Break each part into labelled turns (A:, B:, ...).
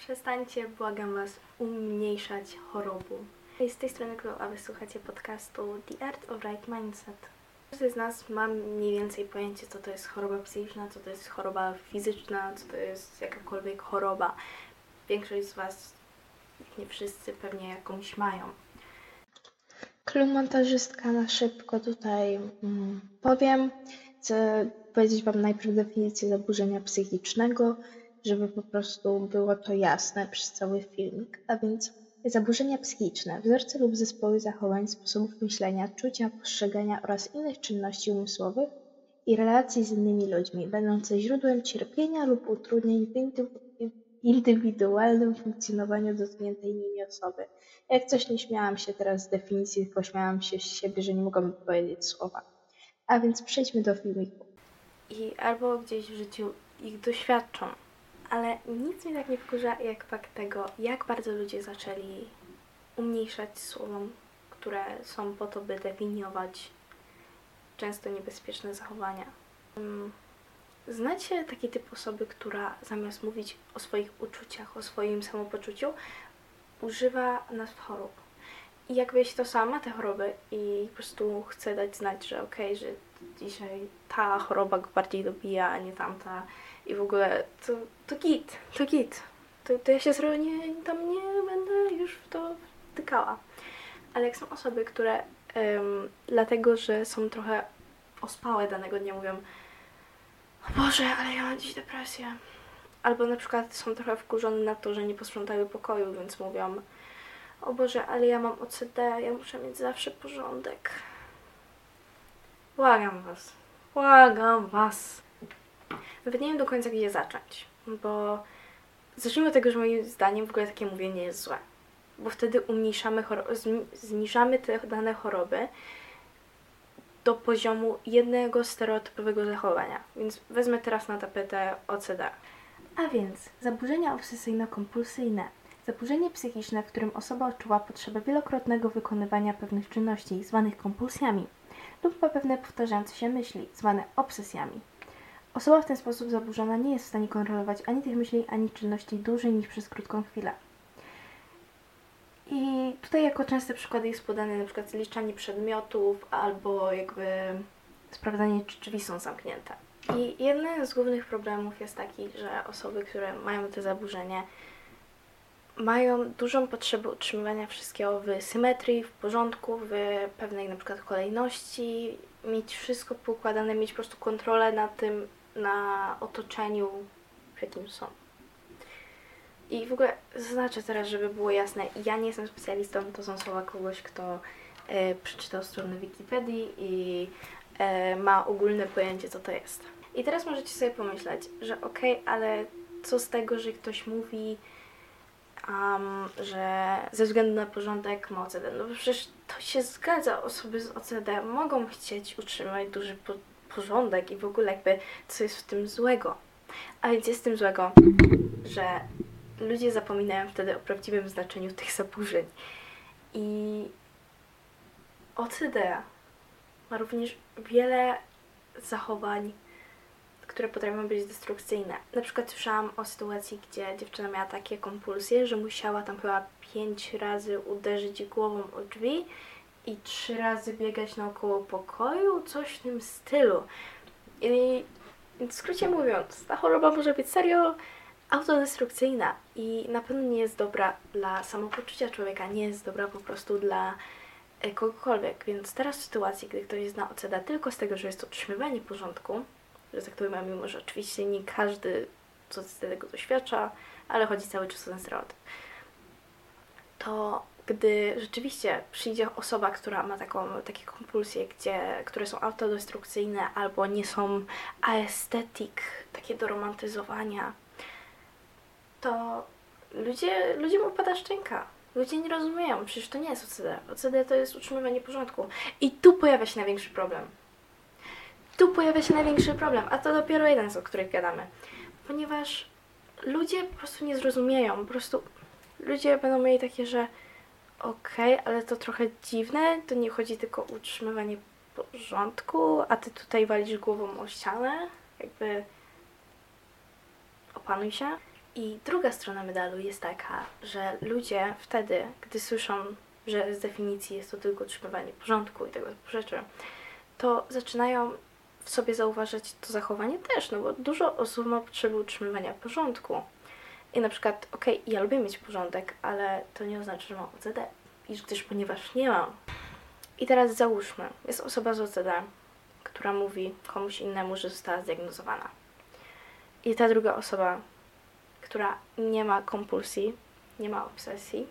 A: Przestańcie, błagam Was, umniejszać chorobu. Z tej strony Klo, a wysłuchacie podcastu The Art of Right Mindset. Każdy z nas ma mniej więcej pojęcie, co to jest choroba psychiczna, co to jest choroba fizyczna, co to jest jakakolwiek choroba. Większość z Was, nie wszyscy, pewnie jakąś mają.
B: Klumontażystka na szybko tutaj mm, powiem. Chcę powiedzieć Wam najpierw definicję zaburzenia psychicznego, żeby po prostu było to jasne przez cały filmik. A więc zaburzenia psychiczne, wzorce lub zespoły zachowań, sposobów myślenia, czucia, postrzegania oraz innych czynności umysłowych i relacji z innymi ludźmi, będące źródłem cierpienia lub utrudnień w indy- indywidualnym funkcjonowaniu dotkniętej nimi osoby. Jak coś nie śmiałam się teraz z definicji, tylko śmiałam się z siebie, że nie mogłam powiedzieć słowa. A więc przejdźmy do filmiku.
A: I albo gdzieś w życiu ich doświadczą. Ale nic mnie tak nie wkurza, jak fakt tego, jak bardzo ludzie zaczęli umniejszać słowom, które są po to, by definiować często niebezpieczne zachowania. Mm, Znacie taki typ osoby, która zamiast mówić o swoich uczuciach, o swoim samopoczuciu, używa nazw chorób. I jakbyś to sama te choroby i po prostu chce dać znać, że okej, że dzisiaj ta choroba go bardziej dobija, a nie tamta i w ogóle to, to git, to git. To, to ja się zro- nie, tam nie będę już w to wtykała. Ale jak są osoby, które em, dlatego, że są trochę ospałe danego dnia mówią o Boże, ale ja mam dziś depresję. Albo na przykład są trochę wkurzone na to, że nie posprzątały pokoju, więc mówią o Boże, ale ja mam OCD, ja muszę mieć zawsze porządek. Błagam was. Błagam was. Nawet nie wiem do końca, gdzie zacząć, bo zacznijmy od tego, że moim zdaniem w ogóle takie mówienie jest złe. Bo wtedy umniejszamy, zniżamy te dane choroby do poziomu jednego stereotypowego zachowania. Więc wezmę teraz na tapetę OCD. A więc zaburzenia obsesyjno-kompulsyjne. Zaburzenie psychiczne, w którym osoba odczuwa potrzebę wielokrotnego wykonywania pewnych czynności, zwanych kompulsjami, lub ma pewne powtarzające się myśli, zwane obsesjami. Osoba w ten sposób zaburzona nie jest w stanie kontrolować ani tych myśli, ani czynności dłużej niż przez krótką chwilę. I tutaj jako częste przykłady jest podane przykład zliczanie przedmiotów albo jakby sprawdzanie, czy drzwi są zamknięte. I jeden z głównych problemów jest taki, że osoby, które mają to zaburzenie, mają dużą potrzebę utrzymywania wszystkiego w symetrii, w porządku, w pewnej przykład kolejności, mieć wszystko poukładane, mieć po prostu kontrolę na tym, na otoczeniu, w jakim są. I w ogóle zaznaczę teraz, żeby było jasne, ja nie jestem specjalistą, to są słowa kogoś, kto e, przeczytał stronę Wikipedii i e, ma ogólne pojęcie, co to jest. I teraz możecie sobie pomyśleć, że okej, ale co z tego, że ktoś mówi, um, że ze względu na porządek ma OCD. No bo przecież to się zgadza. Osoby z OCD mogą chcieć utrzymać duży porządek i w ogóle jakby co jest w tym złego. A więc jest w tym złego, że ludzie zapominają wtedy o prawdziwym znaczeniu tych zaburzeń. I OCD ma również wiele zachowań, które potrafią być destrukcyjne. Na przykład słyszałam o sytuacji, gdzie dziewczyna miała takie kompulsje, że musiała tam chyba pięć razy uderzyć głową o drzwi i trzy razy biegać naokoło pokoju, coś w tym stylu. I w skrócie mówiąc, ta choroba może być serio autodestrukcyjna i na pewno nie jest dobra dla samopoczucia człowieka, nie jest dobra po prostu dla e, kogokolwiek. Więc teraz w sytuacji, gdy ktoś zna OCD tylko z tego, że jest utrzymywanie porządku, że tak to ujmę, mimo że oczywiście nie każdy co z tego doświadcza, ale chodzi cały czas o ten stereotyp, to gdy rzeczywiście przyjdzie osoba, która ma taką, takie kompulsje, gdzie, które są autodestrukcyjne albo nie są aesthetic, takie do romantyzowania, to ludzie, ludziom upada szczęka. Ludzie nie rozumieją, przecież to nie jest OCD. OCD to jest utrzymywanie porządku. I tu pojawia się największy problem. Tu pojawia się największy problem, a to dopiero jeden, z o których gadamy. Ponieważ ludzie po prostu nie zrozumieją, po prostu ludzie będą mieli takie, że okej, ale to trochę dziwne, to nie chodzi tylko o utrzymywanie porządku, a ty tutaj walisz głową o ścianę, jakby opanuj się. I druga strona medalu jest taka, że ludzie wtedy, gdy słyszą, że z definicji jest to tylko utrzymywanie porządku i tego typu rzeczy, to zaczynają w sobie zauważać to zachowanie też, no bo dużo osób ma potrzebę utrzymywania porządku. I na przykład, okej, ja lubię mieć porządek, ale to nie oznacza, że mam OCD, iż gdyż ponieważ nie mam. I teraz załóżmy, jest osoba z OCD, która mówi komuś innemu, że została zdiagnozowana. I ta druga osoba, która nie ma kompulsji, nie ma obsesji,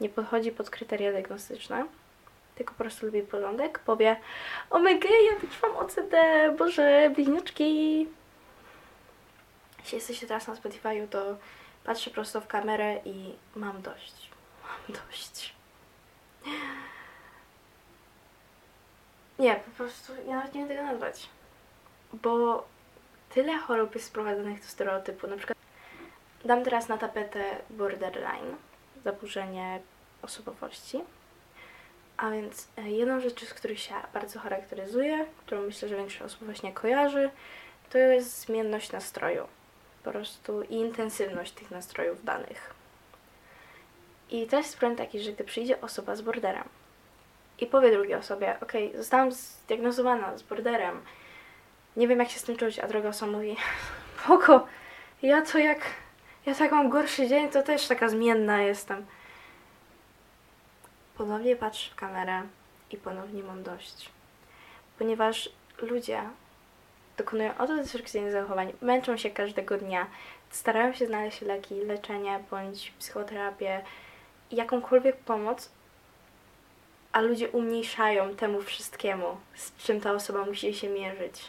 A: nie podchodzi pod kryteria diagnostyczne, tylko po prostu lubi porządek, powie omega, ja też mam OCD, boże, bliźniaczki. Jeśli jesteście teraz na Spotify'u, to patrzę prosto w kamerę i mam dość. Mam dość. Nie, po prostu ja nawet nie wiem tego nazwać. Bo tyle chorób jest sprowadzonych do stereotypu. Na przykład dam teraz na tapetę borderline, zaburzenie osobowości. A więc e, jedną rzecz, z których się bardzo charakteryzuje, którą myślę, że większość osób właśnie kojarzy, to jest zmienność nastroju. Po prostu i intensywność tych nastrojów danych. I też jest problem taki, że gdy przyjdzie osoba z borderem i powie drugiej osobie, ok, zostałam zdiagnozowana z borderem, nie wiem jak się z tym czuć, a druga osoba mówi, poko, ja to jak, ja tak mam gorszy dzień, to też taka zmienna jestem. Ponownie patrzę w kamerę i ponownie mam dość. Ponieważ ludzie dokonują autodestrukcyjnych zachowań, męczą się każdego dnia, starają się znaleźć leki, leczenie bądź psychoterapię, jakąkolwiek pomoc, a ludzie umniejszają temu wszystkiemu, z czym ta osoba musi się mierzyć.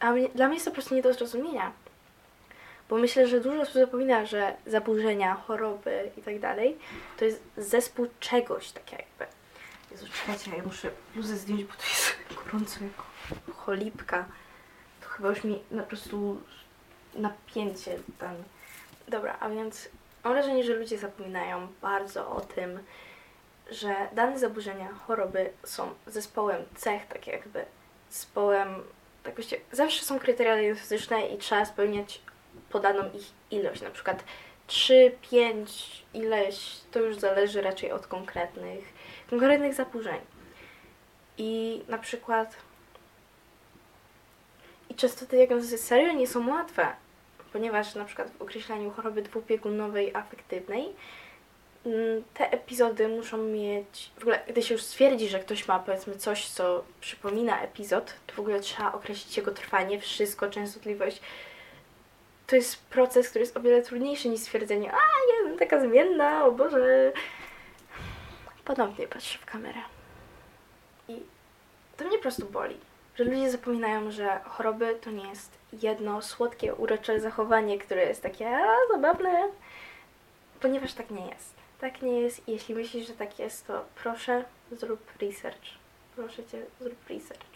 A: A mnie, dla mnie jest to po prostu nie do zrozumienia. Bo myślę, że dużo osób zapomina, że zaburzenia, choroby i tak dalej to jest zespół czegoś, tak jakby. Jezu, czekajcie, ja muszę bluzę zdjąć, bo to jest gorąco jak cholipka. To chyba już mi po prostu napięcie tam. Dobra, a więc mam wrażenie, że ludzie zapominają bardzo o tym, że dane zaburzenia, choroby są zespołem cech, tak jakby zespołem, tak właściwie, zawsze są kryteria diagnostyczne i trzeba spełniać podaną ich ilość, na przykład 3, 5, ileś, to już zależy raczej od konkretnych, konkretnych zaburzeń. I na przykład często te diagnozy serio nie są łatwe, ponieważ na przykład w określeniu choroby dwubiegunowej afektywnej mm, te epizody muszą mieć, w ogóle gdy się już stwierdzi, że ktoś ma powiedzmy coś, co przypomina epizod, to w ogóle trzeba określić jego trwanie, wszystko, częstotliwość, to jest proces, który jest o wiele trudniejszy niż stwierdzenie, a jestem taka zmienna, o Boże. Ponownie patrzę w kamerę. I to mnie po prostu boli, że ludzie zapominają, że choroby to nie jest jedno słodkie, urocze zachowanie, które jest takie a, zabawne, ponieważ tak nie jest. Tak nie jest. Jeśli myślisz, że tak jest, to proszę zrób research. Proszę Cię, zrób research.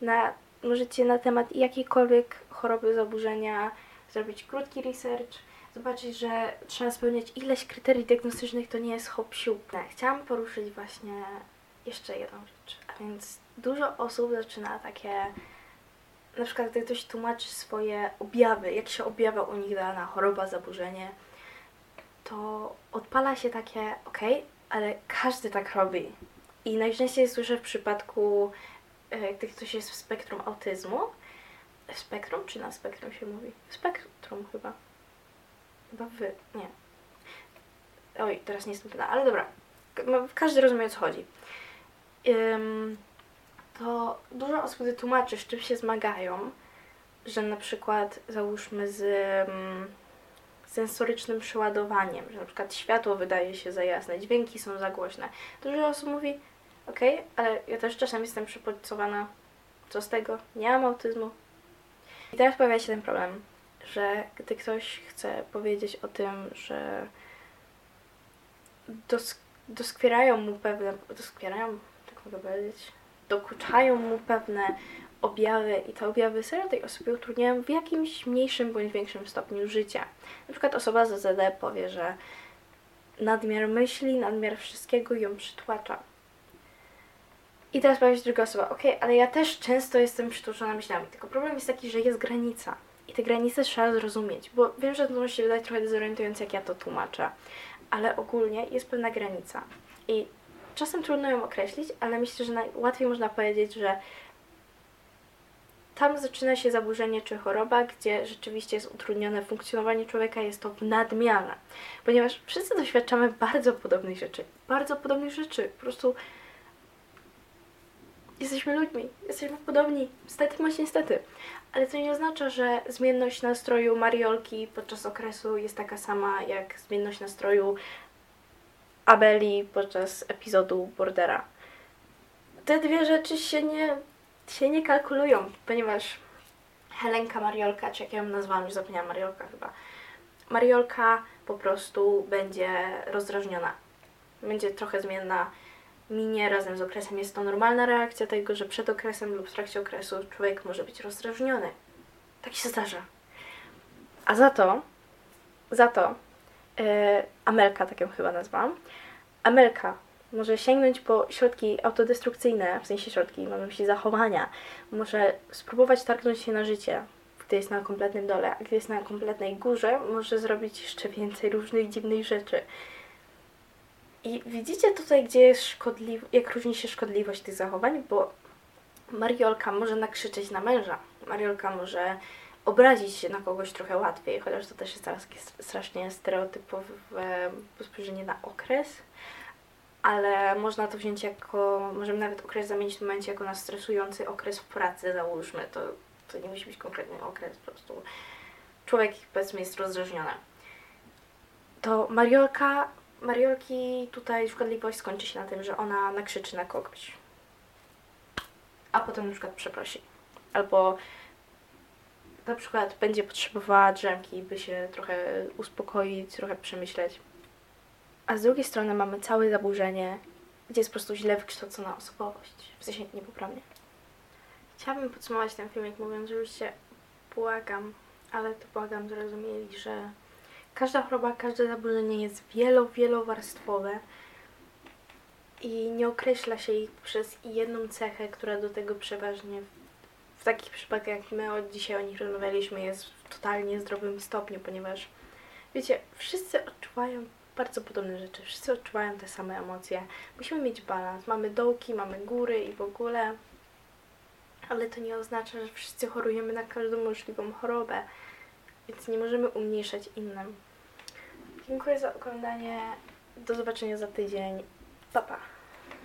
A: Na, możecie na temat jakiejkolwiek choroby, zaburzenia, zrobić krótki research, zobaczyć, że trzeba spełniać ileś kryteriów diagnostycznych, to nie jest hop siup. Chciałam poruszyć właśnie jeszcze jedną rzecz, więc dużo osób zaczyna takie, na przykład gdy ktoś tłumaczy swoje objawy, jak się objawia u nich dana choroba, zaburzenie, to odpala się takie, ok, ale każdy tak robi. I najczęściej słyszę w przypadku, e, gdy ktoś jest w spektrum autyzmu, w spektrum, czy na spektrum się mówi? W spektrum chyba. Chyba wy, nie. Oj, teraz nie jestem pewna, ale dobra. Każdy rozumie o co chodzi. To dużo osób, gdy tłumaczy, z czym się zmagają, że na przykład załóżmy z sensorycznym przeładowaniem, że na przykład światło wydaje się za jasne, dźwięki są za głośne. Dużo osób mówi, okay, ale ja też czasem jestem przepodcowana. Co z tego? Nie mam autyzmu, i teraz pojawia się ten problem, że gdy ktoś chce powiedzieć o tym, że dosk doskwierają mu pewne, doskwierają, mogę powiedzieć, dokuczają mu pewne objawy i te objawy serio tej osobie utrudniają w jakimś mniejszym bądź większym stopniu życia. Na przykład osoba z OZD powie, że nadmiar myśli, nadmiar wszystkiego ją przytłacza. I teraz powie druga osoba, ok, ale ja też często jestem przytłoczona myślami, tylko problem jest taki, że jest granica. I te granice trzeba zrozumieć, bo wiem, że to może się wydać trochę dezorientujące, jak ja to tłumaczę, ale ogólnie jest pewna granica. I czasem trudno ją określić, ale myślę, że najłatwiej można powiedzieć, że tam zaczyna się zaburzenie czy choroba, gdzie rzeczywiście jest utrudnione funkcjonowanie człowieka, jest to nadmiarne. Ponieważ wszyscy doświadczamy bardzo podobnych rzeczy. Bardzo podobnych rzeczy. Po prostu jesteśmy ludźmi, jesteśmy podobni. Stety bądź niestety. Ale to nie oznacza, że zmienność nastroju Mariolki podczas okresu jest taka sama jak zmienność nastroju Abeli podczas epizodu Bordera. Te dwie rzeczy się nie, się nie kalkulują, ponieważ Helenka Mariolka, czy jak ja ją nazwałam, już zapomniałam, Mariolka chyba. Mariolka po prostu będzie rozdrażniona. Będzie trochę zmienna, minie razem z okresem. Jest to normalna reakcja tego, że przed okresem lub w trakcie okresu człowiek może być rozdrażniony. Tak się zdarza. A za to, za to, yy, Amelka, tak ją chyba nazwałam, Amelka może sięgnąć po środki autodestrukcyjne, w sensie środki, mam na zachowania, może spróbować targnąć się na życie, gdy jest na kompletnym dole, a gdy jest na kompletnej górze, może zrobić jeszcze więcej różnych dziwnych rzeczy. I widzicie tutaj, gdzie jest szkodliw- jak różni się szkodliwość tych zachowań, bo Mariolka może nakrzyczeć na męża. Mariolka może obrazić się na kogoś trochę łatwiej, chociaż to też jest teraz strasznie stereotypowe spojrzenie na okres, ale można to wziąć jako, możemy nawet okres zamienić w momencie jako na stresujący okres w pracy, załóżmy, to, to nie musi być konkretny okres, po prostu człowiek powiedzmy jest rozdrażniony. To Mariolka, Mariolki tutaj szkodliwość skończy się na tym, że ona nakrzyczy na kogoś, a potem na przykład przeprosi, albo na przykład będzie potrzebowała drzemki, by się trochę uspokoić, trochę przemyśleć. A z drugiej strony mamy całe zaburzenie, gdzie jest po prostu źle wykształcona osobowość, w sensie niepoprawnie. Chciałabym podsumować ten filmik mówiąc, żebyście, błagam, ale to błagam, zrozumieli, że każda choroba, każde zaburzenie jest wielo, wielowarstwowe i nie określa się ich przez jedną cechę, która do tego przeważnie w takich przypadkach, jak my od dzisiaj o nich rozmawialiśmy, jest w totalnie zdrowym stopniu, ponieważ wiecie, wszyscy odczuwają bardzo podobne rzeczy, wszyscy odczuwają te same emocje. Musimy mieć balans. Mamy dołki, mamy góry i w ogóle, ale to nie oznacza, że wszyscy chorujemy na każdą możliwą chorobę, więc nie możemy umniejszać innym. Dziękuję za oglądanie. Do zobaczenia za tydzień. Pa, pa.